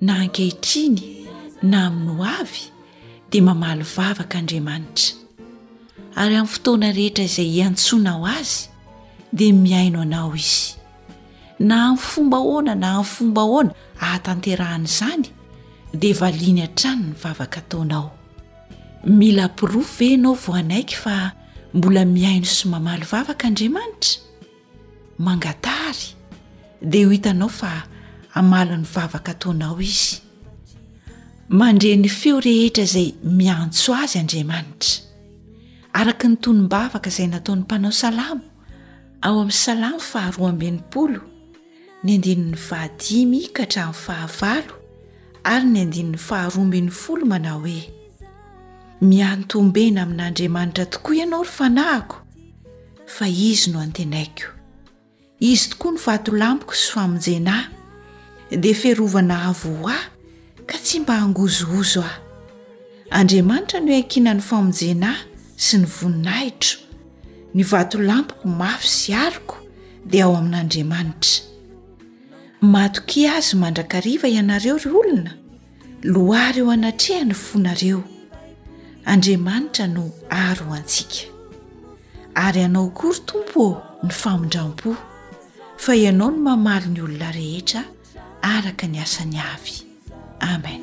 na ankehitriny na amin'ny ho avy dia mamaly vavaka Andriamanitra ary amin'ny fotoana rehetra izay hiantsoana ho azy dia mihaino anao izy na amin'ny fomba ahoana na amin'ny fomba ahoana ahatanterahana izany dia valiany hatrany ny vavaka ataonao mila porofo ve ianao voanaiky fa mbola mihaino sy mamaly vavaka Andriamanitra mangataha ary dia ho hitanao fa hamalo ny vavaka ataonao izy mandre ny feo rehetra izay miantso azy andriamanitra araka ny tonom-bavaka izay nataon'ny mpanao salamo ao amin'ny salamo faharoa amben'nypolo ny andininy fahadimy ka hatramin'ny fahavalo ary ny andininy faharoa ambin'ny folo manao hoe miantombena amin'andriamanitra tokoa ianao ry fanahiko fa izy no antenaiko izy tokoa ny vatolampiko sy famonjena ahy dia ferovana avo ho ahy ka tsy mba hangozohozo aho andriamanitra no iankina ny famonjena ahy sy ny voninahitro ny vatolampiko mafy sy ariko dia ao amin'andriamanitra matokia azy mandrakariva ianareo ry olona Loary eo anatreha ny fonareo, Andriamanitra no aro antsika. Ary anao akory tompo ô ny famindrampo, fa ianao no mamaly ny olona rehetra araka ny asany avy. Amen.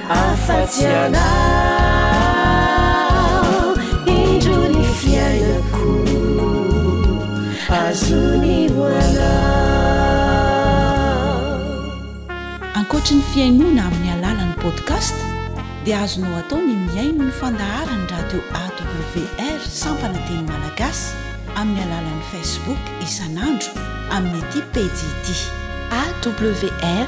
Afa-tsy Anao indro ny fiainako azony ho Anao. Ankoatry ny fihainoana amin'ny alalan'ny podcast dia azonao atao ny mihaino ny fandaharan'ny radio awr sampana teny malagasy amin'ny alalan'ny facebook isan'andro amin'ity pejy ity. AWR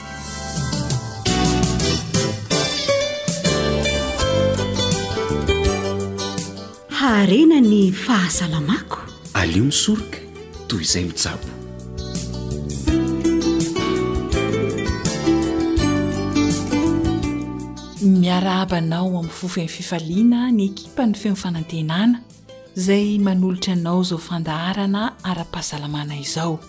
harena ny fahasalamako aleo misoroka toy izay mijabo miarahabanao amin'ny fofeny fifaliana ny ekipa ny feo fanantenana izay manolotra anao izao fandaharana ara-pahasalamana izao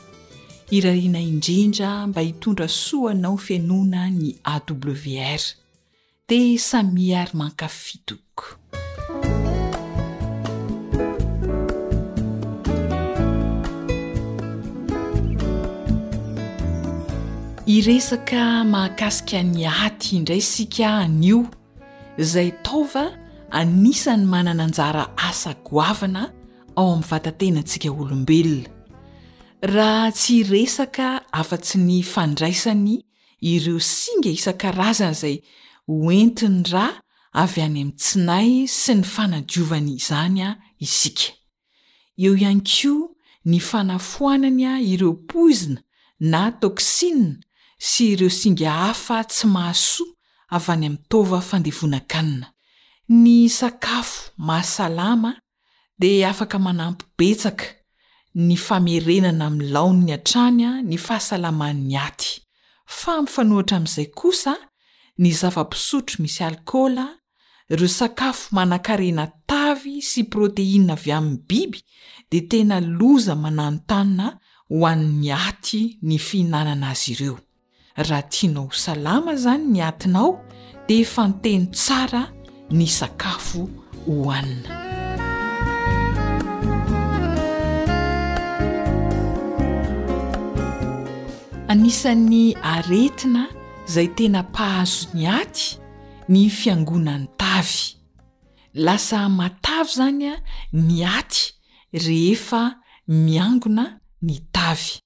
Irariana indrindra mba hitondra soa anao fenoina ny AWR. Te samia ary mankafy tompoko. Hiresaka mahakasika ny ady indray isika anio, izay taova anisan'ny manana anjara asa goavana ao amin'ny vatatenantsika olombelona, raha tsy hiresaka afa-tsy ny fandraisany ireo singa isan-karazany izay hoentin'ny ra avy any amin'ny tsinay sy ny fanadiovany izany isika. Eo ihany koa ny fanafoanany ireo poizina na toxines sy ireo singa hafa tsy mahasoa avy any amin'ny taova fandevonan-kanina. Ny sakafo mahasalama dia afaka manampy betsaka ny famerenana amin'ny laoniny hatrany ny fahasalaman'ny aty, fa mifanohitra amin'izay kosa ny zava-pisotro misy alikaola, ireo sakafo manankarena tavy sy proteina avy amin'ny biby dia tena loza mananontanona ho an'ny aty ny fihinanana azy ireo. Raha tianao ho salama izany ny atinao dia fanteno tsara ny sakafo hohanina. Anisan'ny aretina izay tena mpahazo ny aty ny fiangonan'ny tavy. Lasa matavy izany ny aty rehefa miangona ny tavy.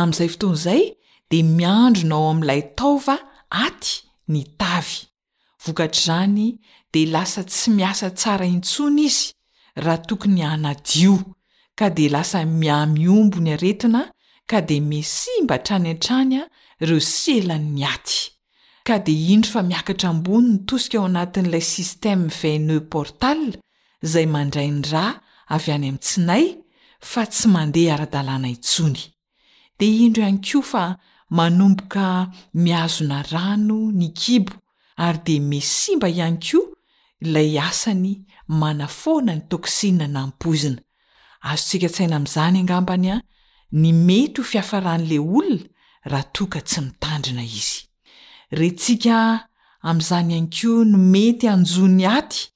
Amin'izay fotoana izay dia miandrona ao amin'ilay taova aty ny tavy. Vokatr'izany dia lasa tsy miasa tsara intsony izy raha tokony hanadio ka dia lasa miha-mihombo ny aretina ka dia miha-simba hatrany hatrany ireo selan'ny aty. Ka dia indro fa miakatra ambony ny tosika ao anatin'ilay système veineux portal izay mandray ny rà avy any amin'ny tsinay fa tsy mandeha ara-dalàna intsony. Dia indro ihany koa fa manomboka mihazona rano ny kibo ary dia misimba ihany koa ilay asany manafoana ny toxine nampoizina. Azontsika an-tsaina amin'izany angambany ny mety ho fiafaran'ilay olona raha toa ka tsy mitandrina izy. Rentsika amin'izany ihany koa ny mety hanjo ny aty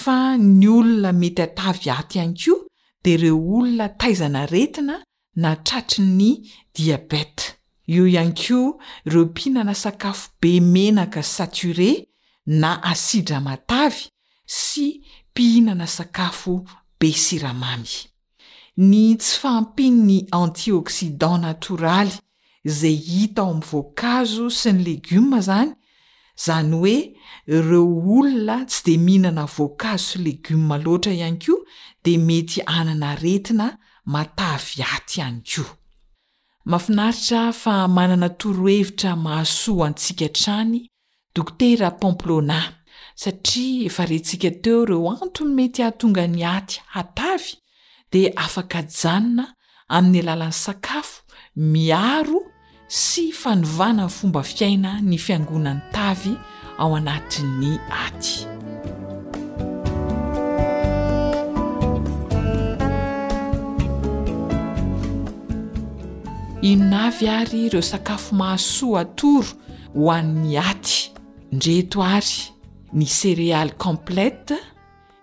fa ny olona mety hatavy aty ihany koa dia ireo olona taizan'aretina na tratry ny diabète. Eo ihany koa ireo mpihinana sakafo be menaka saturé na asidra matavy sy mpihinana sakafo be siramamy. ny tsy fahampian'ny antioxydants natoraly izay hita ao amin'ny voankazo sy ny legioma izany, izany hoe ireo olona tsy dia mihinana voankazo sy legioma loatra ihany koa dia mety hanana aretina matavy aty ihany koa. Mahafinaritra fa manana torohevitra mahasoa antsika hatrany Dokotera Pamplona, satria efa rentsika teo ireo antony mety hahatonga ny aty hatavy dia afaka janona amin'ny alalan'ny sakafo miaro sy fanovana ny fomba fiaina ny fiangonan'ny tavy ao anatin'ny aty. Inona avy ary ireo sakafo mahasoa atoro? ho an'ny aty. Ndreto ary ny céréales complètes,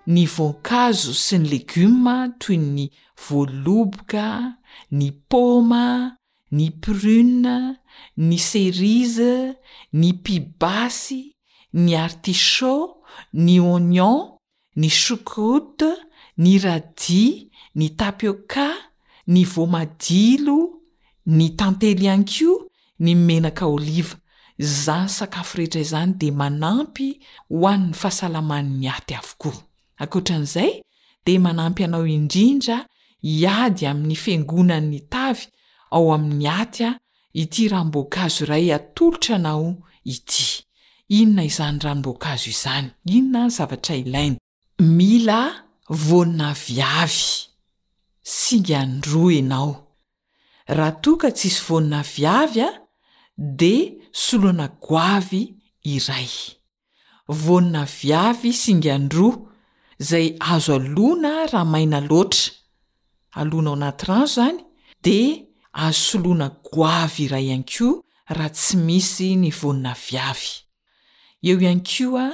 ny voankazo sy ny légumes toy ny voaloboka, ny paoma, ny prune, ny cerise, ny pibasy, ny artichaut, ny oignon, ny choucrout, ny radis, ny tapioca, ny voamadilo, ny tantely ihany koa ny menaka oliva. Izany sakafo rehetra izany dia manampy ho an'ny fahasalaman'ny aty avokoa. Ankoatran'izay dia manampy anao indrindra hiady amin'ny fiangonan'ny tavy ao amin'ny aty Ity ranom-boankazo iray atolotra anao ity. Inona izany ranom-boankazo izany? Inona ny zavatra ilaina? Mila voanina aviavy. Singa indroa ianao. Raha toa ka tsisy voanina aviavy dia soloana goavy iray. Voanina viavy singan-droa izay azo alona raha maina loatra. Alona ao anaty rano izany dia azo soloina goavy iray ihany koa raha tsy misy ny voanina viavy. Eo ihany koa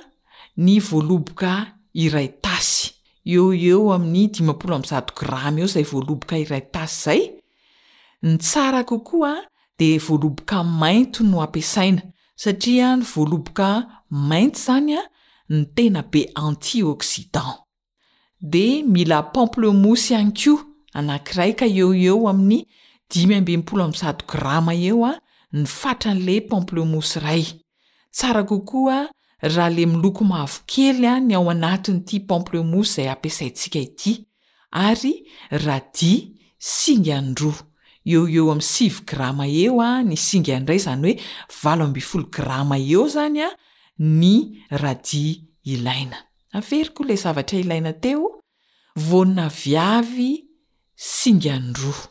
ny voaloboka iray tasy, eo ho eo amin'ny dimampolo amby zato grama eo izay voaloboka iray tasy izay, Ny tsara kokoa dia voaloboka mainty no ampiasaina satria ny voaloboka mainty izany no tena be antioxydants. Dia mila pamplemousse ihany koa anankiray ka eo ho eo amin'ny dimy ambin'ny folo amby zato grama eo ny fatran'ilay pamplemousse iray. Tsara kokoa raha le miloko mavokely ny ao anatin'ity pamplemousse izay ampiasaintsika ity ary radia singany roa, eo ho eo amin'ny sivy grama eo ny singany iray izany hoe valo ambin'ny folo grama eo izany ny radia ilaina. Averiko ilay zavatra ilaina teo, voan'aviavy singany roa.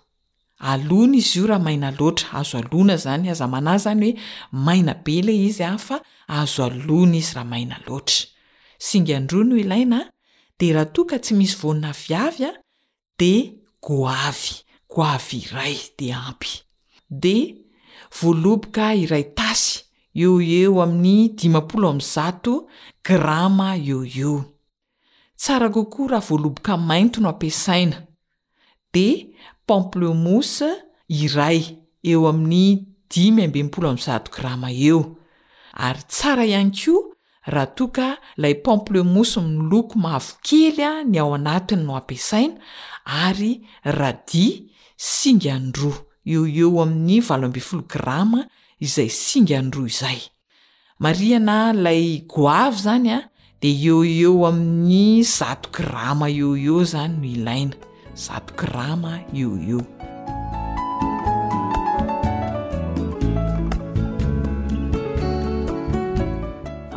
Alona izy io raha maina loatra, azo alona izany, aza manahy izany hoe maina be ilay izy an, fa azo alona izy raha maina loatra. Singan-droa no ilaina an, dia raha toa ka tsy misy voanina aviavy an, dia goavy, goavy iray dia ampy. Dia voaloboka iray tasy, eo ho eo amin'ny dimampolo amby zato grama eo ho eo. Tsara kokoa raha voaloboka mainty no ampiasaina, dia pamplemousse iray eo amin'ny dimy amby enimpolo amby zato grama eo, ary tsara ihany koa raha toa ka ilay pamplemousse miloko mavokely ny ao anatiny no ampiasaina, ary radia singany roa, eo ho eo amin'ny valo ambin'ny folo grama izay singany roa izay. Marihana ilay goavy izany a, dia eo ho eo amin'ny zato grama eo ho eo izany no ilaina, zato grama eo ho eo.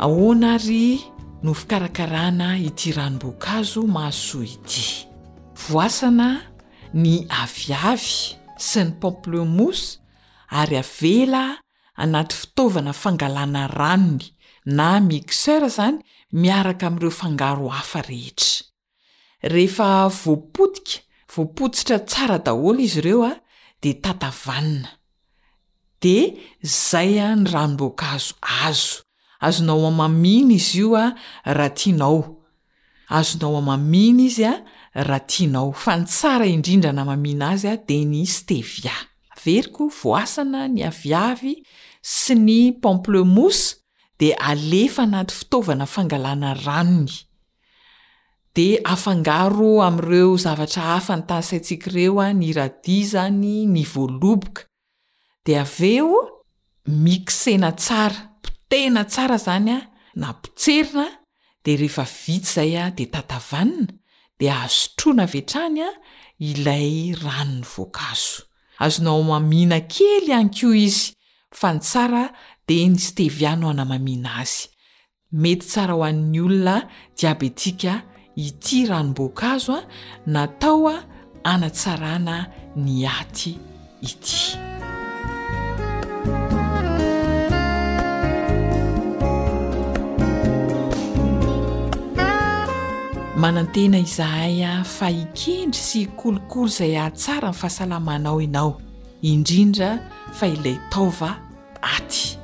Ahoana ary no fikarakarana ity ranom-boankazo mahasoa ity? Voasana ny aviavy sy ny pamplemousse ary avela anaty fitaovana fangalana ranony na mixeur izany miaraka amin'ireo fangaro hafa rehetra. Rehefa voapotika, voapotsitra tsara daholo izy ireo dia tatavanina. Dia izay ny ranom-boankazo azo. Azonao hamamiana izy io raha tianao. Azonao amamiana izy raha tianao, fa ny tsara indrindra anamamiana azy dia ny stevia. Averiko, voasana ny aviavy sy ny pamplemousse dia alefa anaty fitaovana fangalana ranony. Dia afangaro amin'ireo zavatra hafa ny tany saintsika ireo, ny radis izany, ny voaloboka. Dia avy eo mixena tsara, potehina tsara izany a, na potserina, dia rehefa vita izay a, dia tatavanina, dia azo sotroina avy hatrany a, ilay ranon'ny voankazo. Azonao amamiana kely ihany koa izy, fa ny tsara dia ny stevia no anamamiana azy. Mety tsara ho an'ny olona diabetika ity ranom-boankazo natao hanatsarana ny aty ity. Manantena izahay fa hikendry sy hikolokolo izay hahatsara ny fahasalamanao ianao, indrindra fa ilay taova. Aty.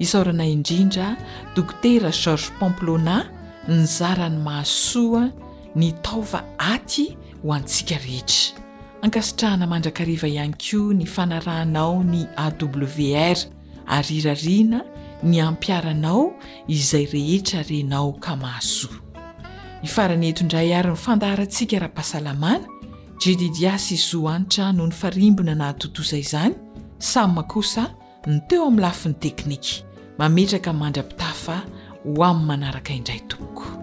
Isaorana indrindra Dokotera Georges Pamplona nizara ny mahasoa ny taova aty ho antsika rehetra. Ankasitrahana mandrakariva ihany koa ny fanarahanao ny AWR ary irariana ny hampiharanao izay rehetra renao ka mahasoa. Hifarana eto indray ary ny fandaharantsika ara-pahasalamana, Jedidia sy Zohanitra no nifarimbona nahatontosa izany, Samma kosa no teo amin'ny lafiny teknika. Mametraka mandra-pitafa ho amin'ny manaraka indray tompoko.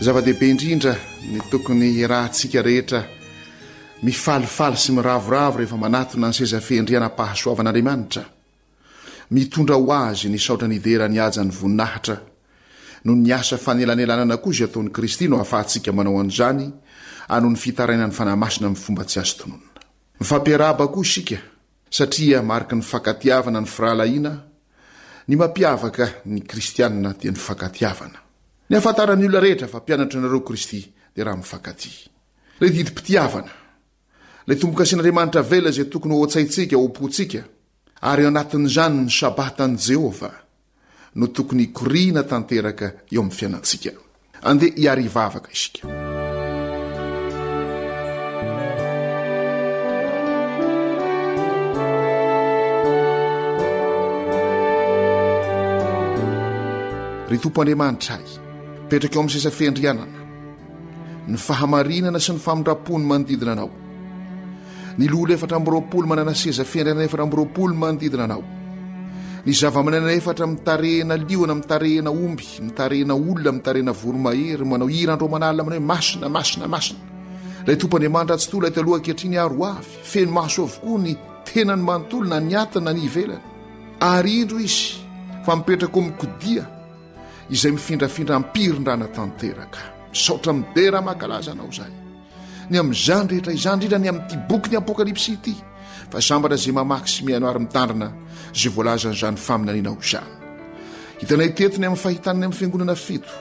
Zava-dehibe indrindra ny tokony hiarahantsika rehetra mifalifaly sy miravoravo rehefa manatona ny seza fihendrianam-pahasoavan'Andriamanitra. Mitondra ho Azy ny saotra nidera ny hajan'ny voninahitra. Noho ny asa fanelanelanana koa izay ataon'i Kristy no ahafahantsika manao an'izany, anoho ny fitarainan'ny Fanahy Masina amin'ny fomba tsy azo tononina. Mifampiarahaba koa isika Satria mariky ny fankatiavana ny firahalahiana, ny mampiavaka ny kristiana dia ny fankatiavana. Ny hahafantaran'ny olona rehetra fa mpianatry anareo Kristy dia raha mifankatia. Ilay didim-pitiavana, ilay tombokasin'Andriamanitra avela izay tokony ho ao an-tsaintsika, ao am-pontsika, ary eo anatin'izany ny Sabatan'i Jehovah, no tokony hikoriana tanteraka eo amin'ny fiainantsika. Andeha hiary hivavaka isika. Ry Tompo Andriamanitra ay, mipetraka eo amin'ny sesa fiandrianana, ny fahamarinana sy ny famindram-po ny manodidina anao. Ny loholona efatra amby roapolo manana seza fiainana efatra amby roapolo ny manodidina anao. Ny zavamanana efatra mitarehina liona, mitarehina omby, mitarehina olona, mitarehina voromahery, manao hira andro aman'alina manao hoe masina, masina, masina. Ilay tompon'Andriamanitra tsy tolay taloha ankehitriny ary ho avy, feno maso avokoa ny tenany manontolo na ny atiny na ny ivelany. Ary indro izy fa mipetraka ao amin'ny kodia izay mifindrafindra am-pirindrana tanteraka. Misaotra amin'ny be raha mankalaza anao izany. Ny amin'izany rehetra izany, indrindra ny amin'ity bokin'ny Apokalypsy ity, fa sambatra izay mamaky sy mihaino ary mitandrina izay voalazan'izany faminaniana ho izany. Hitanay teto ny amin'ny fahitana ny amin'ny fiangonana fito,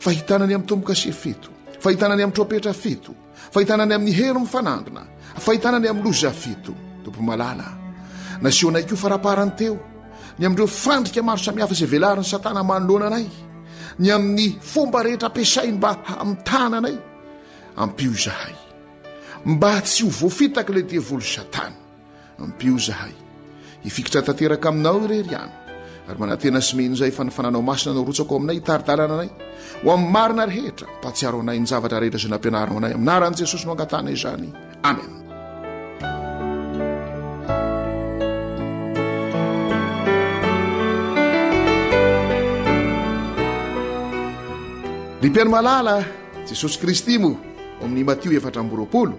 fahitana ny amin'ny tombo-kase fito, fahitana ny amin'ny trompetra fito, Fahitana ny amin'ny helo mifanandrina, fahitana ny amin'ny loza fito. Tompo malala, nasehonay koa faraparany teo ny amin'ireo fandrika maro samihafa izay velarin'i Satana manoloana anay, ny amin'ny fomba rehetra ampiasainy mba hamitahana anay. Ampio izahay mba tsy ho voafitaky ilay devoly Satana. Ampio izahay hifikitra tanteraka aminao irery ihany, ary manantena sy mino izay fanafananao masina no rotsaka ao aminay hitari-dalana anay ho amin'ny marina rehetra. Mpahatsiaro anay ny zavatra rehetra izay nampianarinao anay. Amin'ny anaran'i Jesosy no angatahana izany. Amen. Ry mpihaino malala, Jesosy Kristy moa ao amin'ny Matio efatra amby roapolo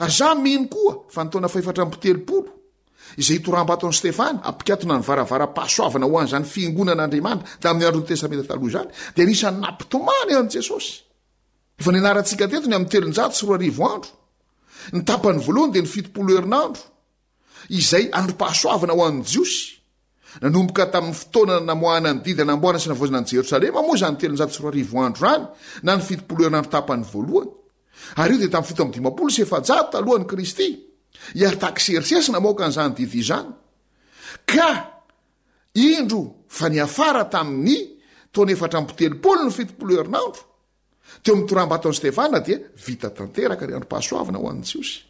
Ary izaho mino koa fa ny taona fahefatra amby telopolo, izay itoram-baton'i Stefana hampikatona ny varavaram-pahasoavana ho an'izany fiangonan'Andriamanitra tamin'ny andron'ny Testamenta Taloha izany, dia anisan'ny nampitomany an'i Jesosy. Efa nianarantsika teto ny amin'ny telonjato sy roa arivo andro. Ny tapany voalohany dia ny fitopolo herinandro. izay androm-pahasoavana ho an'ny Jiosy. Nanomboka tamin'ny fotoana namoahana ny didy hanamboarana sy navaozana an'i Jerosalema moa izany telonjato sy roa arivo andro izany, na ny fitopolo herinandro tapany voalohany. Ary io dia tamin'ny fito amby dimampolo sy efajato talohan'i Kristy. I Artaksersesy namoaka an'izany didy izany. Ka indro fa niafara tamin'ny taona efatra amby telopolo ny fitopolo herinandro. teo amin'ny toram-baton'i Stefana dia vita tanteraka ny androm-pahasoavana ho an'ny Jiosy.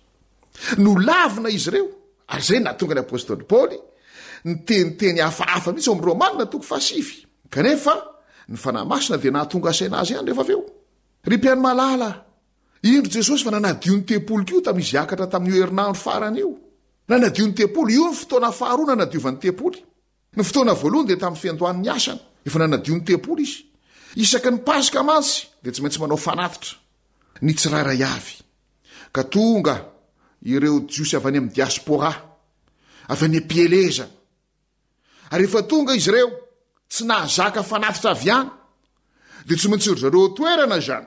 Nolavina izy ireo, ary izay nahatonga ny apostoly Paoly niteniteny hafahafa mihitsy ao amin'ny Romanina toko fahasivy. Kanefa ny Fanahy Masina dia nahatonga saina azy ihany rehefa avy eo. Ry mpihaino malala, indro Jesosy fa nanadio ny tempoly koa tamin'izy hiakatra tamin'io herinandro farany io. Nanadio ny tempoly, io ny fotoana faharoa nanadiovany tempoly. Ny fotoana voalohany dia tamin'ny fiandohan'ny asany, efa nanadio ny tempoly izy. Isaky ny Paska mantsy dia tsy maintsy manao fanatitra ny tsirairay avy, ka tonga ireo Jiosy avy any amin'ny diaspora, avy any am-pielezana. Ary rehefa tonga izy ireo, tsy nahazaka fanatitra avy any, dia tsy maintsy ry zareo ao toerana izany.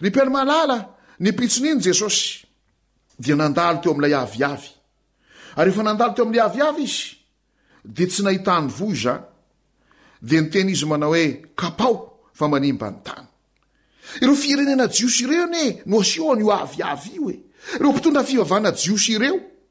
Ny mpihaino mahalala ny pitson'iny Jesosy dia nandalo teo amin'ilay aviavy. Ary rehefa nandalo teo amin'ilay aviavy izy dia tsy nahitany voa izany. Dia niteny izy manao hoe kapao fa manimba ny tany. Ireo firenena jiosy ireo anie no aseho an'io aviavy io e. Ireo mpitondra fivavahana jiosy ireo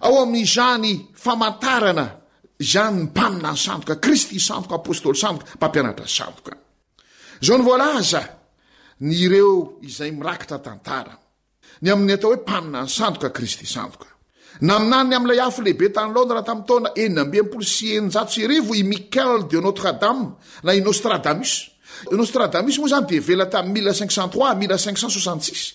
Ao amin'izany famantarana izany ny mpanina ny sandoka, Kristy sandoka, Apôstôly sandoka, Mpampianatra sandoka. Izao no voalaza ny ireo izay mirakitra tantara ny amin'ny atao hoe mpanina ny sandoka, Kristy sandoka. Naminany amin'ilay afo lehibe tany Londres tamin'ny taona enina amby enimpolo sy eninjato sy arivo i Michael de Notre Dame na i Nostradamus. I Nostradamus moa izany dia velatra mille cinq cent trois à mille cinq cent soixante six.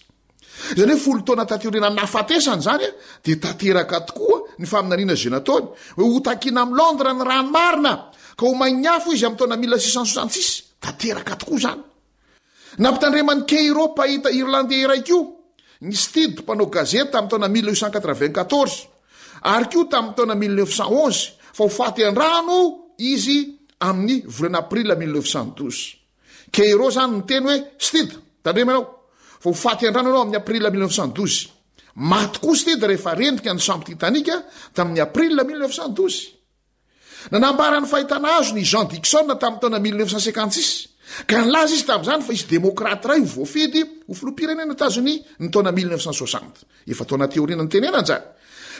Izany hoe folo taona taty aoriana nahafatesany izany dia tanteraka tokoa ny faminaniana izay nataony hoe ho takiana amin'ny Londres ny rany marina ka ho main'ny afo izy amin'ny taona mila sisan'ny sosantsisa. Tanteraka tokoa izany. Nampitandreman'i Keiro mpahita Irlandey iray koa ny Steed mpanao gazety tamin'ny taona mille huit cent quatre-vingt-quatorze ary koa tamin'ny taona mille neuf cent onze fa ho faty an-drano izy amin'ny volana Aprila mille neuf cent douze. Keyro izany miteny hoe Stid, tandremo ianao, fa ho faty an-drano ianao amin'ny April mille neuf cent douze. Maty koa Stid rehefa rendrika ny sambo Titanic tamin'ny April mille neuf cent douze. Nanambara ny fahitana azony i Jean Dixon tamin'ny taona mille neuf cent cinquante six, ka nilaza izy tamin'izany fa hisy demokraty iray ho voafidy ho filoham-pirenena Etazonia ny taona mille neuf cent soixante. Efa taona aty aoriana nitenenany izany.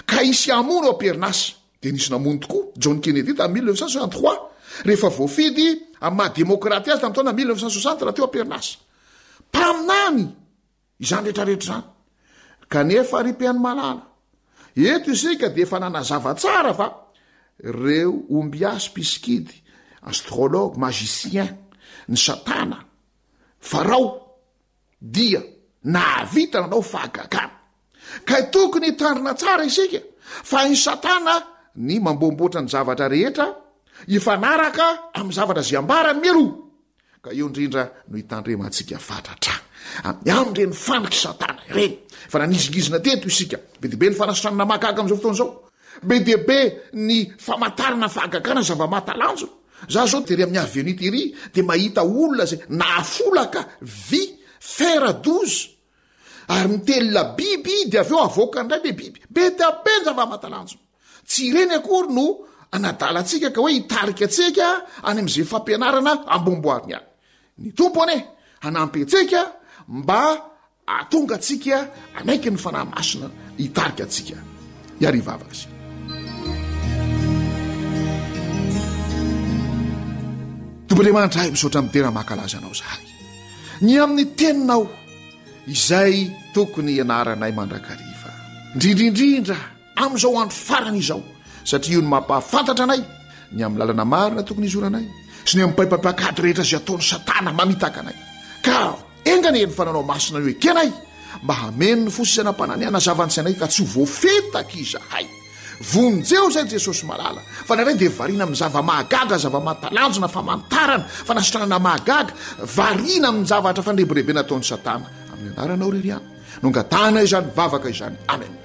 Ka hisy hamono ao am-perinasa. Dia nisy namono tokoa, John Kennedy tamin'ny mille neuf cent soixante trois, rehefa voafidy amin'ny maha demokraty azy tamin'ny taona mille neuf cent soixante raha teo am-perinasa. Mpaminany izany rehetrarehetra izany. Kanefa ry mpihaino malala, eto isika dia efa nanazava tsara fa ireo ombiasy mpisikidy, astrologues, magiciens, ny satana, Farao, dia nahavita nanao fahagagana. Ka tokony hitandrina tsara isika fa i Satana ny mambomboatra ny zavatra rehetra hifanaraka amin'ny zavatra izay ambarany mialoha. Ka io indrindra no hitandremantsika fatratra amin'ny amin'ireny fanitr'i Satana ireny. Efa nanizingizina teto isika, be dia be ny fanasitranana mahagaga amin'izao fotoana izao. Be dia be ny famantarana fahagagana zava-mahatalanjona. Za zao tery amin'ny avenue tery de mahita olona zay nahafolaka vy fer à douze ary mitelina biby de avy eo avoaka ndray le biby. Be dia be ny zava-mahatalanjona. Tsy ireny akory no anadala antsika ka hoe hitarika antsika any amin'izay fampianarana ambomboariny any. Ny Tompo anie hanampy antsika mba Atonga antsika hanaiky ny Fanahy Masina hitarika antsika hiarivava Azy. Tompo Andriamanitra ahy, misaotra amin'ny tena mankalaza Anao zahay. Ny amin'ny Teninao izay tokony hianaranay mandrakariva. Indrindra indrindra. amin'izao andro farany izao, satria io no mampahafantatra anay ny amin'ny lalana marina tokony hizoranay sy ny amin'ny paipaim-pankady rehetra izay ataon'i Satana mamitaka anay. Ka enga anie ny fananao masina io ekenay, mba hameno ny fo sy sainam-pananay hanazava ny sainay ka tsy ho voafetaky izahay. Vonjeo izay Jesosy malala, fa ny anay dia variana amin'ny zava-mahagaga, zava-mahatalanjona, famantarana, fanasitranana mahagaga, variana amin'ny zavatra fanebirebena ataon'i Satana. Amin'ny anaranao irery ihany no angatahanay izany vavaka izany. Amen.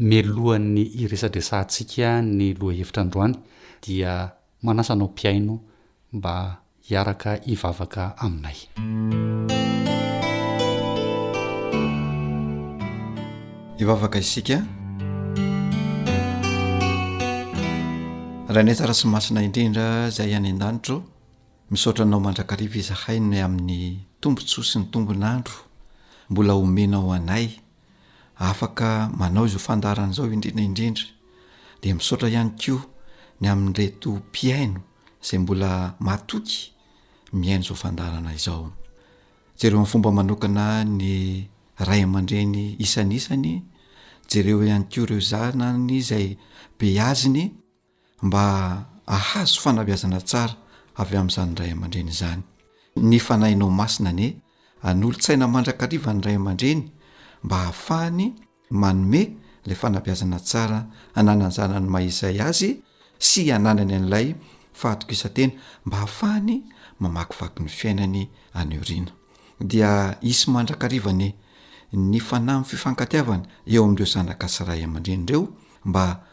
Mialohan'ny hiresadresahantsika ny lohahevitra androany dia manasa anao mpihaino mba hiaraka hivavaka aminay. Hivavaka isika. Rainay tsara sy masina indrindra izay any an-danitro, misaotra anao mandrakariva izahay ny amin'ny tombontsoa sy ny tombon'andro mbola omenao anay afaka manao izao fandaharana izao indrindra indrindra dia misaotra ihany koa ny amin'ireto mpihaino izay mbola matoky mihaino izao fandaharana izao jereo amin'ny fomba manokana ny ray aman-dreny isan'isany jereo ihany koa ireo zanany izay beaziny mba hahazo fanabeazana tsara avy amin'izany ray aman-dreny izany. Ny Fanahinao Masina anie hanolo-tsaina mandrakariva ny ray aman-dreny mba hahafahany manome ilay fanabeazana tsara hananan'ny zanany maha izay azy sy hananany an'ilay fahatokisan-tena mba hahafahany mamakivaky ny fiainany any aoriana. Dia hisy mandrakariva anie ny fanahy amin'ny fifankatiavana eo amin'ireo zanaka sy ray aman-dreny ireo mba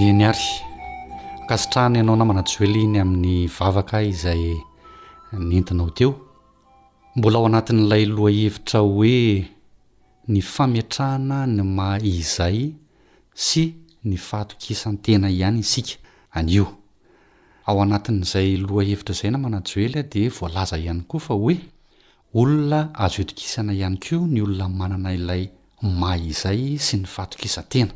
Eny ary. Ankasitrahana ianao namana Joely ny amin'ny vavaka izay nentinao teo. Mbola ao anatin'ilay lohahevitra hoe ny fametrahana ny maha izay sy ny fahatokisan-tena ihany isika anio. Ao anatin'izay lohahevitra izay namana Joely dia voalaza ihany koa fa hoe Olona azo itokisana ihany koa ny olona manana ilay maha izay sy ny fahatokisan-tena.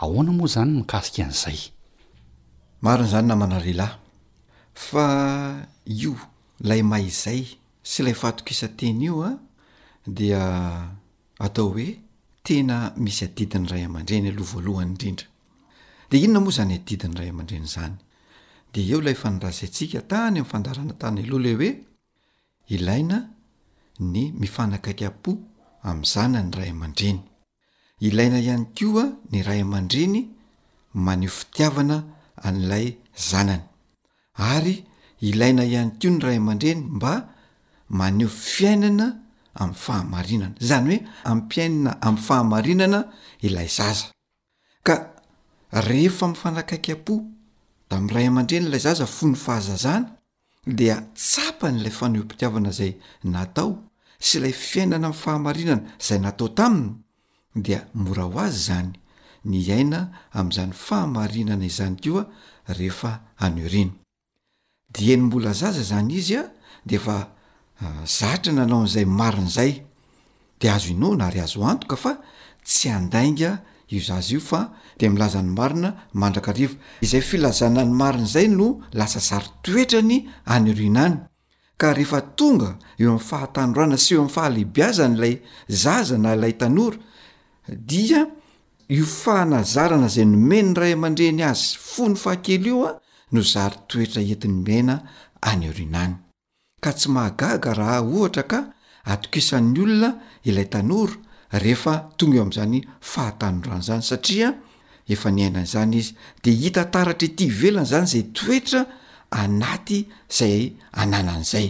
Ahoana moa izany ny mikasika an'izay? Marina izany namana lehilahy, fa io ilay maha izay sy ilay fahatokisan-tena io an, dia atao hoe tena misy adidin'ny ray aman-dreny aloha voalohany indrindra. Dia inona moa izany adidin'ny ray aman-dreny izany? Dia eo ilay efa norazaintsika tany amin'ny fandaharana tany aloha ilay hoe, Ilaina ny mifanakaiky po amin'ny zanany ray aman-dreny. Ilaina ihany koa ny ray aman-dreny maneho fitiavana an'ilay zanany. Ary ilaina ihany koa ny ray aman-dreny mba maneho fiainana amin'ny fahamarinana. Izany hoe ampiainina amin'ny fahamarinana ilay zaza. Ka rehefa mifanakaiky am-po tamin'ny ray aman-dreny ilay zaza fony fahazazana, dia tsapany ilay fanehoam-pitiavana izay natao sy ilay fiainana amin'ny fahamarinana izay natao taminy, dia mora ho azy izany ny hiaina amin'izany fahamarinana izany koa rehefa any aoriana. Dieny mbola zaza izany izy dia efa zatra nanao an'izay marina izay. dia azo inoana ary azo antoka fa tsy handainga io zaza io fa dia milaza ny marina mandrakariva. Izay filazana ny marina izay no lasa sarin-toetrany any aoriana any ka rehefa tonga eo amin'ny fahatanorana sy eo amin'ny fahalehibiazana ilay zaza na ilay tanora dia io fanazarana izay nomen'ny ray aman-dreny azy fony fahakely io no zari-toetra entiny miaina any aoriana any. ka tsy mahagaga raha ohatra ka atokisan'ny olona ilay tanora rehefa tonga eo amin'izany fahatanorana izany satria efa niaina izany izy de hita taratra ety ivelany izany izay toetra anaty izay ananany izay.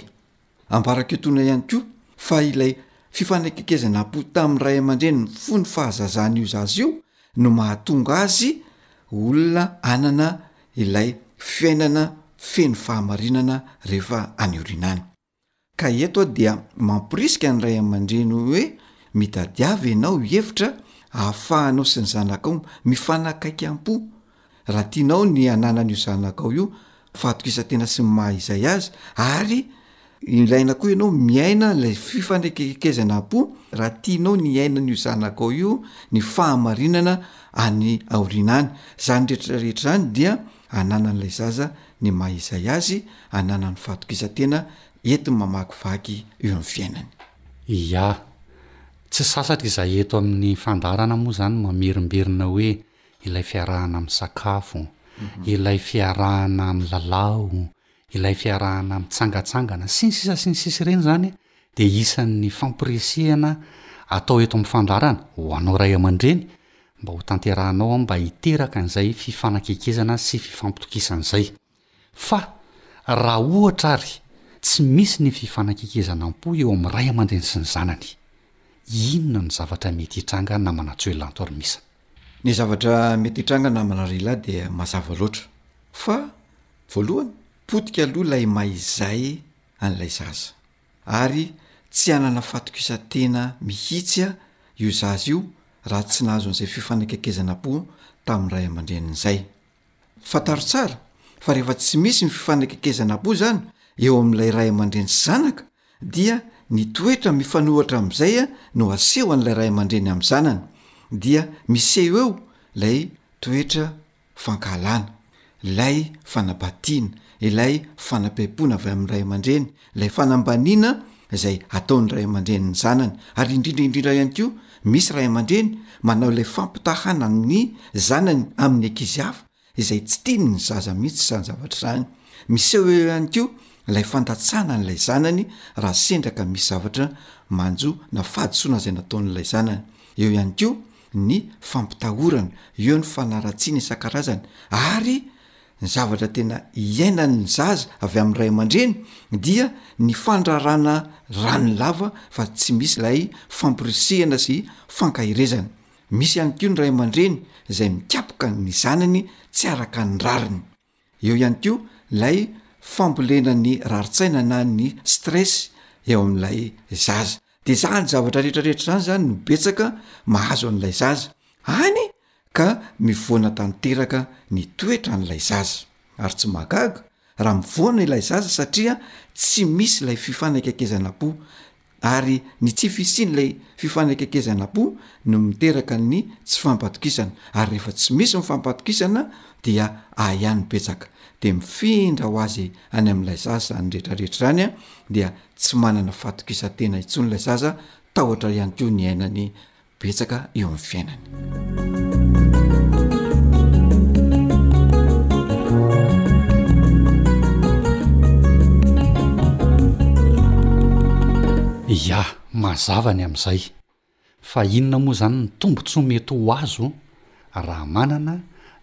Ambarako etoana ihany koa fa ilay fifanakaikezana am-po tamin'ny ray aman-dreny fony fahazazany io zaza io no mahatonga azy ho olona hanana ilay fiainana feno fahamarinana rehefa any aoriana any. Ka eto aho dia mamporisika ny ray aman-dreny hoe, mitadiava ianao hevitra ahafahanao sy ny zanakao mifanakaiky am-po Raha tianao ny hananan'io zanakao io fahatokisantena sy ny maha izay azy ary ilaina koa ianao miaina ilay fifanekekezana am-po, raha tianao ny hiainan'io zanakao io ny fahamarinana any aoriana any, izany rehetra rehetra izany dia ananan'ilay zaza ny maha izay azy, ananany fahatokisantena entiny mamakivaky eo amin'ny fiainany. Ia. Tsy sasatra izay eto amin'ny fandaharana moa izany mamerimberina hoe ilay fiarahana misakafo, ilay fiarahana milalao, ilay fiarahana mitsangatsangana, sy ny sisa sy ny sisa ireny izany dia isan'ny fampirisihana atao eto amin'ny fandaharana ho anao ray aman-dreny mba ho tanterahanao mba hiteraka an'izay fifanakekezana sy fifampitokisana izay. Fa raha ohatra ary tsy misy ny fifanakekezanam-po eo amin'ny ray aman-dreny sy ny zanany, inona no zavatra mety hitranga namana Joel Antorimisa? Ny zavatra mety hitranga namana Rila dia mazava loatra, fa voalohany potika aloha ilay maha izay an'ilay zaza, ary tsy hanana fatokisan-tena mihitsy io zaza io raha tsy nahazo an'izay fifanakekezanam-po tamin'ny ray aman-dreniny izay. Fantaro tsara fa rehefa tsy misy ny fifanekekezana boa izany eo amin'ilay ray aman-dreny sy zanaka dia ny toetra mifanohitra amin'izay no asehon'ilay ray aman-dreny amin'ny zanany dia miseho eo ilay toetra fankahalana, ilay fanabatiana, ilay fanapaipoana avy amin'ny ray aman-dreny ilay fanambaniana izay ataon'ny ray aman-dreny ny zanany, ary indrindra indrindra ihany koa misy ray aman-dreny manao ilay fampitahana ny zanany amin'ny ankizy hafa izay tsy tiany ny zaza mihitsy izany zavatra izany, miseho eo ihany koa ilay fandatsana an'ilay zanany raha sendra ka misy zavatra manjo na fahadisoana izay nataon'ilay zanany, eo ihany koa ny fampitahorana, eo ny fanaratsiana isan-karazany ary Ny zavatra tena iainan'ny zaza avy amin'ny ray aman-dreny dia ny fandrarana ran'ny lava fa tsy misy ilay fampirisihana sy fankaherezana. Misy ihany koa ny ray aman-dreny izay mikapoka ny zanany tsy araka ny rariny. Eo ihany koa ilay fambolena ny rarin-tsaina na ny stress eo amin'ilay zaza. De zany zavatra rehetrarehetra zany zany no betsaka mahazo an'ilay zaza. Any ka mivoana tanteraka ny toetran'ilay zaza. Ary tsy mahagaga raha mivoana ilay zaza satria tsy misy ilay fifanekaikezanam-po, ary ny tsy fisian'ilay fifanekaikezanam-po no miteraka ny tsy fampatokisana, ary rehefa tsy misy ny fampatokisana dia ahiahy betsaka, dia mifindra ho azy any amin'ilay zaza izany rehetrarehetra izany, dia tsy manana fatokisan-tena intsony ilay zaza, tahotra ihany koa ny iainany betsaka eo amin'ny fiainany. Ia, mazava ny amin'izay, fa inona moa izany ny tombontsoa mety ho azo raha manana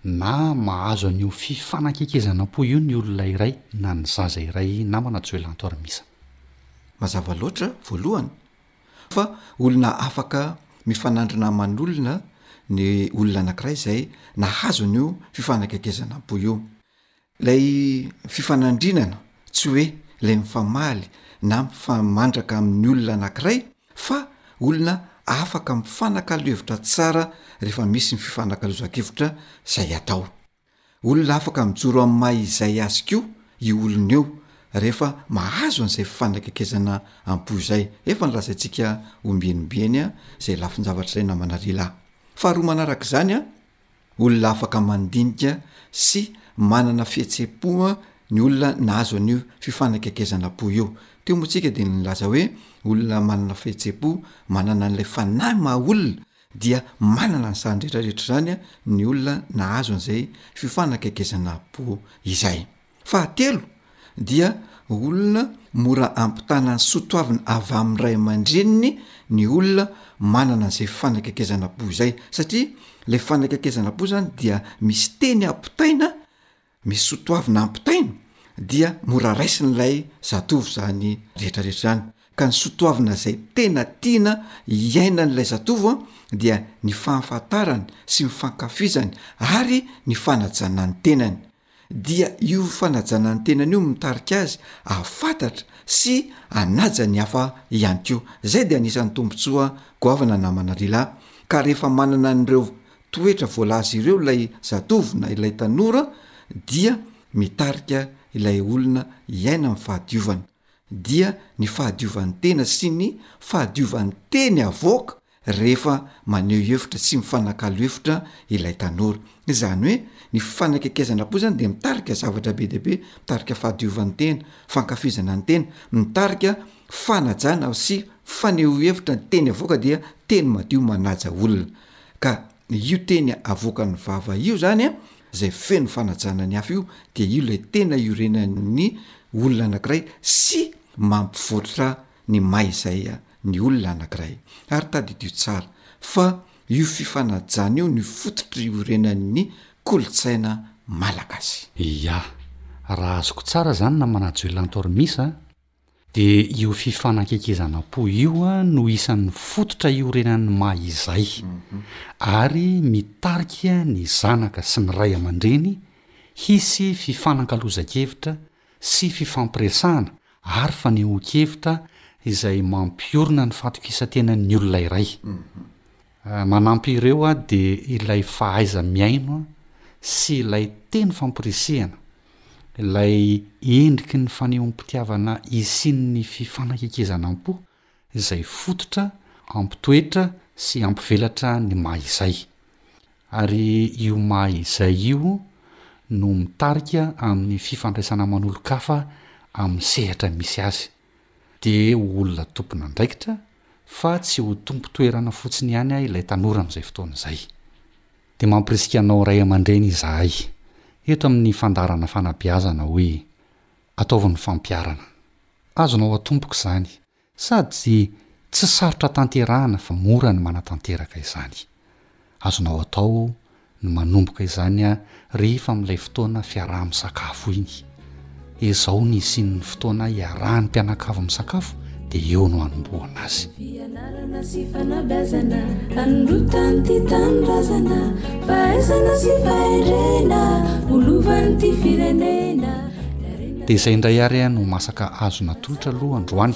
na mahazo an'io fifanakaikezanam-po io ny olona iray na ny zaza iray namana Joel Antorimisa? Mazava loatra, voalohany, fa olona afaka mifanandrina aman'olona ny olona anankiray zay nahazo an'io fifanakaikezana boy io lay fifanandrinana tsy hoe lay mifamaly na mifamandraka amin'ny olona anankiray fa olona afaka mifanakalo hevitra tsara rehefa misy ny fifanakalozan-kevitra zay atao Olona afaka mijoro amin'ny maha izay azy koa io olona io rehefa mahazo an'izay fifandraikekezana am-po izay. Efa nolazaintsika ombieny-ombieny izay lafin-javatra izay namana ry lahy. Faharoa manaraka izany, olona afaka mandinika sy manana fihetsem-po ny olona nahazo an'io fifanraikekezana am-po io. Teo moa tsika dia nilaza hoe olona manana fihetsem-po manana an'ilay fanahy maha olona dia manana an'izany rehetra rehetra izany ny olona nahazo an'izay fifanakaikezana po izay. Fahatelo dia olona mora ampitana ny soa toavina avy amin'ny ray aman-dreniny ny olona manana an'izay fifanakaikezana po izay satria ilay fifanakaikezana po izany dia misy teny ampitaina misy soatoavina ampitaina dia mora raisin'ilay zatovo izany rehetra rehetra izany ka ny soatoavina izay tena tiana hiainan'ilay zatovo an dia ny fahafantarany sy ny fankafizany ary ny fanajana ny tenany dia io fanajana ny tenany io mitarika azy afantatra sy anaja ny hafa ihany koa izay dia anisan'ny tombotsoa goavana namana lehilahy ka rehefa manana an'ireo toetra voalaza ireo ilay zatovo na ilay tanora dia mitarika ilay olona hiaina amin'ny fahadiovana, dia ny fahadiovan'ny tena sy ny fahadiovan'ny teny avoaka rehefa maneho hevitra sy mifanakalo hevitra ilay tanora. Izany hoe ny fifanakekezana koa izany dia mitarika zavatra be dia be, mitarika fahadiovan'ny tena, fankafizana ny tena, mitarika fanajana sy fanehohevitra, ny teny avoaka dia teny madio manaja olona. Ka io teny avoakan'ny vava io zany a, zay feno fanajana ny hafa io de io lay tena iorenan'ny olona anakiray sy mampivoatra ny may izay ny olona anakiray. Ary tadidio tsara fa io fifanajana io no fototry iorenan'ny kolotsaina malagasy. Ia. Raha azoko tsara zany namana Joe Lantormis a. Dia io fifanakaikezanam-po io no isan'ny fototra iorenan'ny maha izay, ary mitarika ny zanaka sy ny ray aman-dreny hisy fifanankalozan-kevitra sy fifampiresahana ary fanehoan-kevitra izay mampiorina ny fatokisan-tenan'ny olona iray. Manampy ireo dia ilay fahaiza-mihaino sy ilay teny fampirisihana, ilay endriky ny fanehoam-pitiavana isian'ny fifanakaikezana am-po izay fototra hampitoetra sy hampivelatra ny maha izay. Ary io maha izay io no mitarika amin'ny fifandraisana manolo-kafa amin'ny sehatra misy azy. dia ho olona tompon'andraikitra fa tsy ho tompon-toerana fotsiny ihany ilay tanora amin'izay fotoana izay. Dia mampirisika anao ray aman-dreny izahay eto amin'ny fandaharana fanabeazana hoe ataovy ny fampiharana. Azonao atompoka izany sady tsy sarotra tanterahana fa mora ny manatanteraka izany. Azonao atao ny manomboka izany rehefa amin'ilay fotoana fiaraha-misakafo iny. Ezao ny hisian'ny fotoana iarahan'ny mpianakavy misakafo dia eo no hanombohana azy. Fianarana sy fanabeazana, hanondrotan'ity tanindrazana, fahaizana sy fahendrena, ho lovan'ity firenena. Dia izay indray ary no masaka azo natolotra aloha androany.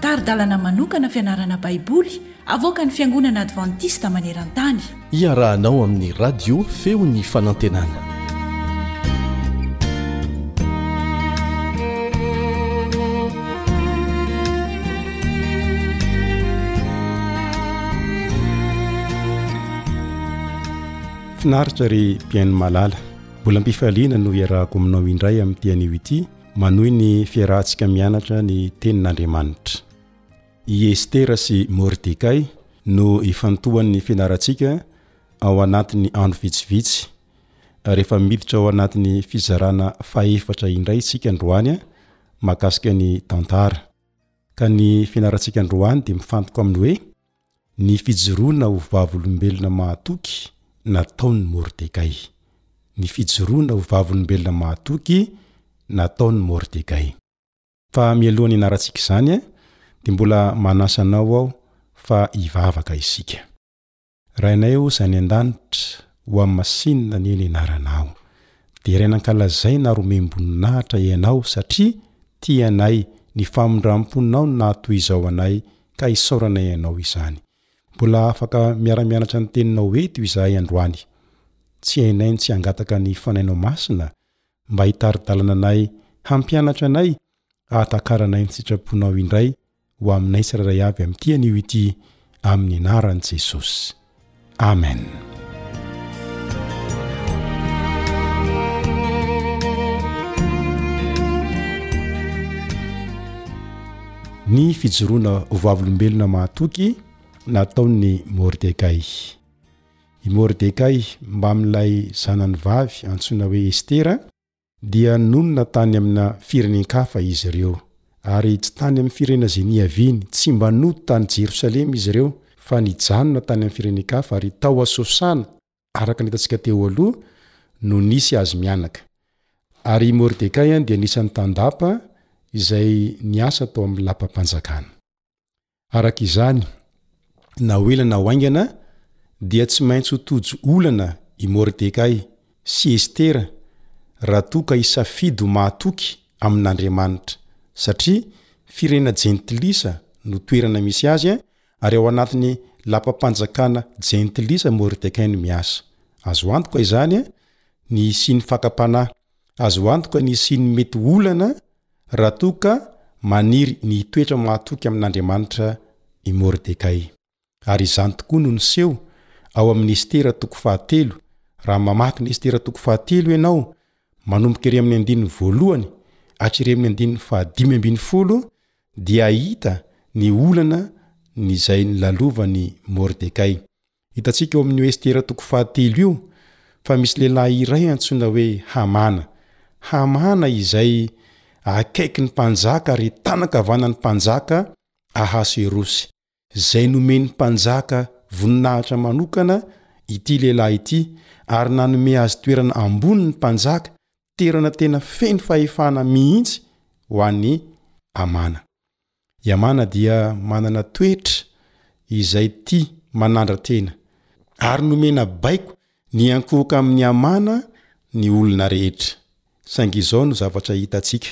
Tari-dalana manokana fianarana Baiboly avoakan'ny Fiangonana Advantista maneran-tany. Iarahanao amin'ny Radio Feon'ny Fanantenana. Finaritra ry mpihaino malala. Mbola am-pifaliana no hiarahako aminao indray amin'ity anio ity manohy ny fiarahantsika mianatra ny Tenin'Andriamanitra. I Estera sy Mordekay no ifantohan'ny fianarantsika ao anatin'ny andro vitsivitsy, ary efa miditra ao anatin'ny fizarana fahefatra indray isika androany mahakasika ny tantara. Ka ny fianarantsika androany dia mifantoka amin'ny hoe. Ny fijoroana ho vavolombelona mahatoky nataon'i Mordekay. Ny fijoroana ho vavolombelona mahatoky nataon'i Mordekay. Fa mialoha ny hanaratsika izany, dia mbola manasa anao aho fa hivavaka isika. Rainay ô Izay any an-danitra, ho amin'ny masinina anie ny anaranao. Deraina ankalazaina ary omem-boninahitra Ianao satria tia anay, ny famindram-ponao no nahatohizao anay ka isaoranay anao izany. Mbola afaka miara-mianatra ny Teninao eto izahay androany. Tsy hainay ny tsy hangataka ny Fanahinao Masina mba hitari-dalana anay, hampianatra anay, hahatakarana ny sitraponao indray ho aminay tsirairay avy amin'ity anio ity, amin'ny anaran'i Jesosy. Amen. ny fijoroana ho vavolombelona mahatoky nataon'ny mordekay i mordekay mbamin'ilay zanany vavy antsoina hoe estera Dia nonina tany amina firenen-kafa izy ireo, ary tsy tany amin'ny firenena izay niaviany, tsy mba nody tany Jerosalema izy ireo, fa nijanona tany amin'ny firenen-kafa, ary tao Asosana, araka ny hitantsika teo aloha, no nisy azy mianaka. Ary i Mordekay dia anisan'ny tandapa izay niasa tao amin'ny lapam-panjakana. Araka izany, na ho ela na ho haingana, dia tsy maintsy ho tojo olana i Mordekay sy Estera raha toa ka hisafidy ho mahatoky amin'Andriamanitra, satria firenena jentilisa no toerana misy azy, ary ao anatin'ny lapam-panjakana jentilisa Mordekay no miasa. Azo antoka izany ny hisian'ny fakam-panahy Azo antoka ny hisian'ny mety olana raha toa ka maniry ny hitoetra mahatoky amin'Andriamanitra i Mordekay. Ary izany tokoa no niseho ao amin'ny Estera toko fahatelo. Raha mamaky ny Estera toko fahatelo ianao, manomboka ery amin'ny andininy voalohany hatr'ery amin'ny andininy fahadimy ambin'ny folo, dia hahita ny olana izay nilalovan' i Mordekay. Hitantsika ao amin'io Estera toko fahatelo io fa misy lehilahy iray antsoina hoe Hamana. Hamana izay akaiky ny mpanjaka ary tanan-kavanan'ny mpanjaka Ahaserosy. Izay nomen'ny mpanjaka voninahitra manokana ity lehilahy ity ary nanome azy toerana ambonin'ny mpanjaka toerana tena feno fahefana mihitsy ho an'i Amana. I Amana dia manana toetra izay tia manandra-tena, ary nomena baiko ny hiankohoka amin'i Amana ny olona rehetra. Saingy izao no zavatra hitantsika,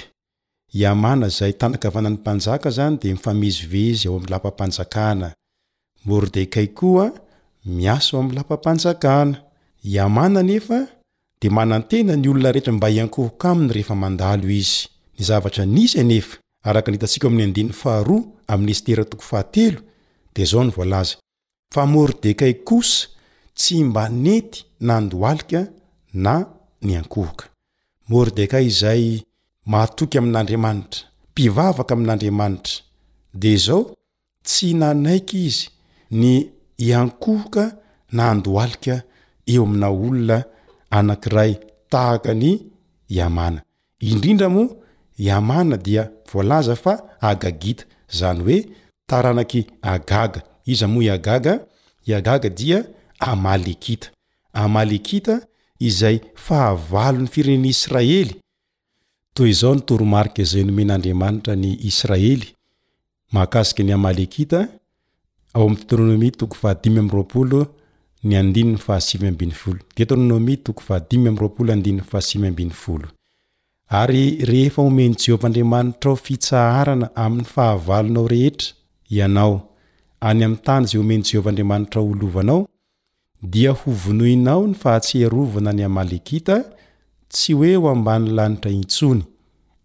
I Hamana izay tanakavanan'ny mpanjaka izany dia mifamezivezy ao amin'ny lapam-panjakana. Mordekay koa miasa ao amin'ny lapam-panjakana. I Hamana anefa dia manantena ny olona rehetra mba hiankohoka aminy rehefa mandalo izy. Ny zavatra nisy anefa, araka ny hitantsika ao amin'ny andininy faharoa amin'ny Estera toko fahatelo, dia izao no voalaza, Fa Mordekay kosa tsy mba nety nandohalika na niankohoka. Mordekay izay matoky amin'Andriamanitra, mpivavaka amin'Andriamanitra, dia izao, tsy nanaiky izy ny hiankohoka na handohalika eo amina olona anankiray tahaka an'i Hamana. Indrindra moa i Amana dia voalaza fa Agagita, izany hoe taranak'i Agaga. Iza moa i Agaga? I Agaga dia Amalekita. Amalekita izay fahavalon'ny firenen'i Israely. Toy izao ny toromarika izay nomen'Andriamanitra an'i Israely, Mahakasika ny Amalekita, ao amin'ny Deoteronomia toko fahadimy amby roapolo ny andininy fahasivy ambin'ny folo. Deoteronomia toko fahadimy amby roapolo andininy fahasivy ambin'ny folo. Ary rehefa omen'i Jehovah Andriamanitrao fitsaharana amin'ny fahavalonao rehetra ianao, any amin'ny tany izay omen'i Jehovah Andriamanitrao ho lovanao, Dia hovonoinao ny fahatsiarovana ny Amalekita, tsy hoe eo ambany lanitra intsony,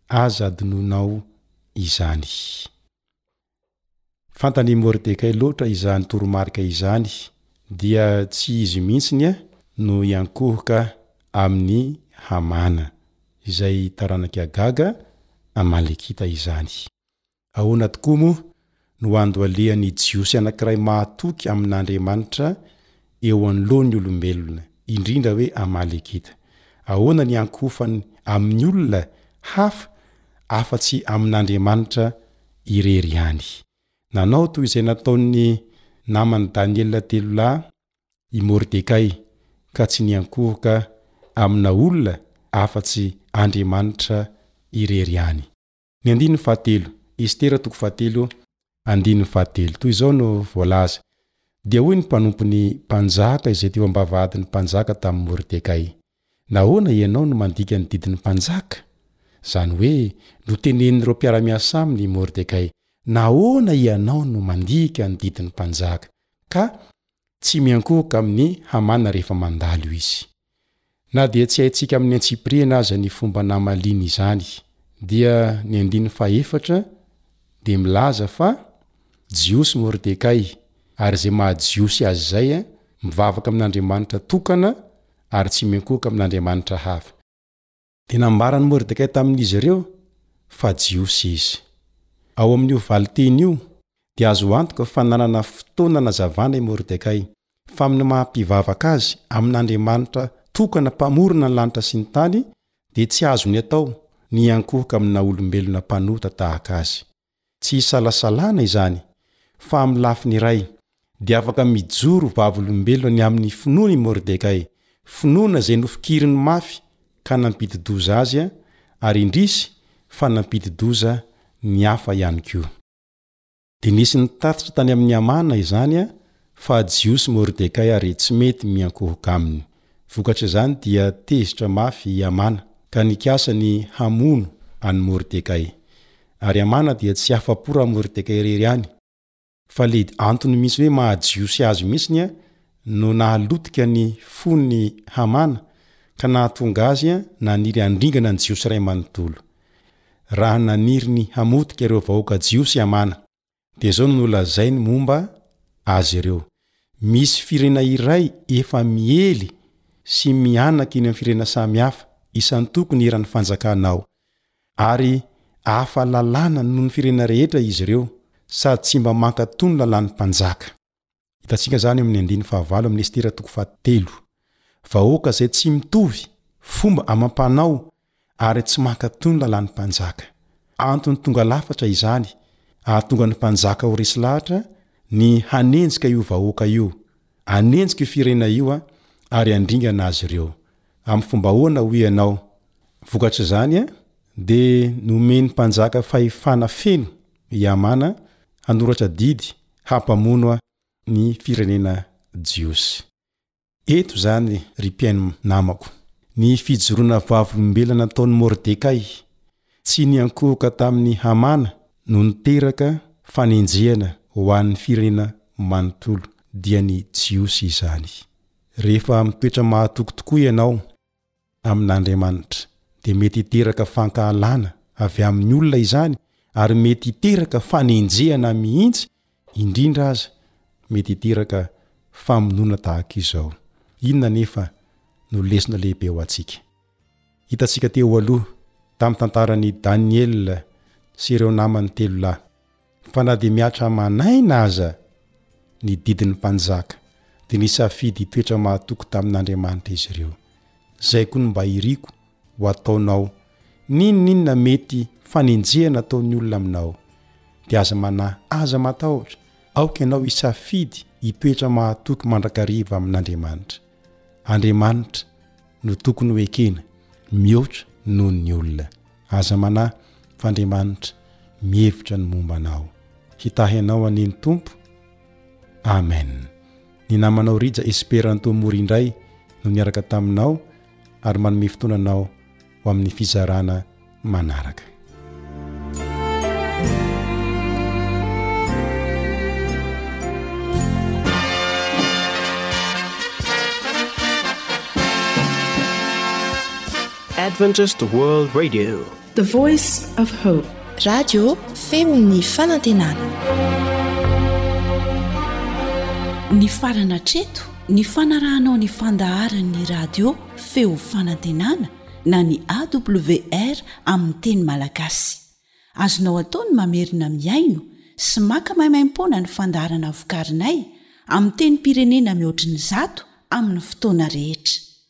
aza adinonao izany. Fantan' i Mordekay loatra izany toromarika izany, dia tsy izy mihitsiny no hiankohoka amin' i Hamana, izay taranak' i Agaga, Amalekita izany. Ahoana tokoa moa no handoalian'ny Jiosy anankiray mahatoky amin'Andriamanitra eo anoloan'ny olombelona, indrindra hoe Amalekita? Ahoana ny hiankohofany amin'ny olona hafa afa-tsy amin'Andriamanitra irery ihany? Nanao toy izay nataon'ny naman'i Daniela telo lahy i Mordekay, ka tsy niankohoka amina olona afa-tsy Andriamanitra irery ihany. Ny andininy fahatelo, Estera toko fahatelo andininy fahatelo, toy izao no voalaza, Dia hoy ny mpanompon'ny mpanjaka izay teo am-bavahadin'ny mpanjaka tamin'i Mordekay, Nahoana ianao no mandika ny didin'ny mpanjaka? Izany hoe, notenenin'ireo mpiara-miasa aminy i Mordekay, Nahoana ianao no mandika ny didin'ny mpanjaka, ka tsy miankohoka amin'i Hamana rehefa mandalo izy? Na dia tsy haintsika amin'ny antsipiriany aza ny fomba namaliany izany, dia ny andininy fahefatra dia milaza fa Jiosy Mordekay, ary izay maha-Jiosy azy izay mivavaka amin'andriamanitra tokana ary tsy miankohoka amin'andriamanitra hafa. Dia nambaran'i Mordekay tamin'izy ireo fa Jiosy izy. Ao amin'io valinteny io, dia azo antoka fa nanana fotoana nazavana i Mordekay fa amin'ny maha mpivavaka azy amin'Andriamanitra tokana Mpamorona ny lanitra sy ny tany, dia tsy azony atao ny hiankohoka amin'ny naha-olombelona mpanota tahaka azy. Tsy isalasalana izany fa amin'ny lafiny iray dia afaka mijoro vavolombelona ny amin'ny finoana i Mordekay, finoana izay nofikiriny mafy ka nampidi-doza azy ary indrisy fa nampidi-doza ny hafa ihany koa. Dia nisy nitatitra tany amin'i Hamana izany fa Jiosy Mordekay ary tsy mety miankohoka aminy. Vokatr' izany dia tezitra mafy i Hamana ka nikasa ny hamono an' i Mordekay. Ary Hamana dia tsy afa-po raha Mordekay irery ihany, fa led antony misy hoe maha-Jiosy azy mihitsy an no nahalotika ny fon' i Hamana ka nahatonga azy an naniry handringana ny Jiosy iray manontolo. Raha naniry ny hamotika ireo vahoaka Jiosy Hamana. Dia izao no nolazainy momba azy ireo, Misy firenena iray efa miely sy mihanaka eny amin'ny firenena samihafa isan-tokony eran'ny fanjakanao, ary hafa lalàna noho ny firenena rehetra izy ireo, sady tsy mba mankatò ny lalàn'ny mpanjaka. Hitantsika izany eo amin'ny andininy fahavalo amin'ny Estera toko fahatelo. Vahoaka izay tsy mitovy fomba amam-panao ary tsy mankatò ny lalàn'ny mpanjaka. Antony tonga lafatra izany hahatonga ny mpanjaka ho resy lahatra ny hanenjika io vahoaka io, hanenjika io firenena io ary handringana azy ireo. Amin'ny fomba ahoana, hoy ianao? Vokatr'izany, dia nomen'ny mpanjaka fahefana feno i Hamana hanoratra didy hampamono ny firenena jiosy. Eto izany, ry mpihaino namako, ny fijoroana vavolombelona nataon'i Mordekay, tsy niankohoka tamin'i Hamana, no niteraka fanenjehana ho an'ny firenena manontolo, dia ny Jiosy izany. Rehefa mitoetra mahatoky tokoa ianao, amin'Andriamanitra, dia mety hiteraka fankahalana avy amin'ny olona izany ary mety hiteraka fanenjehana mihitsy, indrindra aza mety hiteraka famonoana tahaka izao. Inona anefa no lesona lehibe ho antsika? Hitantsika teo aloha, tamin'ny tantaran'i Daniela sy ireo namany telo lahy, Fa na dia mihatra aman'aina aza ny didin'ny mpanjaka, dia nisafidy hitoetra mahatoky tamin'Andriamanitra izy ireo. Izay koa no mba iriko ho ataonao, N'inon'inona mety fanenjehana ataon'ny olona aminao, dia aza manahy, aza matahotra, aoka ianao hisafidy hitoetra mahatoky mandrakariva amin'Andriamanitra. Andriamanitra no tokony hoekena mihoatra noho ny olona. Aza manahy f'Andriamanitra mihevitra ny momba anao. Hitahy anao anie ny Tompo. Amen. Ny namanao Rija Esperanto Mori indray no niaraka taminao ary manome fotoana anao ho amin'ny fizarana manaraka. Adventist World Radio, the voice of hope. Radio Feon'ny Fanantenana. Ny farana hatreto ny fanarahanao ny fandaharan'ny radio Feo Fanantenana na ny AWR amin'ny teny malagasy. Azonao atao ny mamerina mihaino sy maka maimaimpoana ny fandaharana vokarinay amin'ny tenim-pirenena mihoatry ny zato amin'ny fotoana rehetra.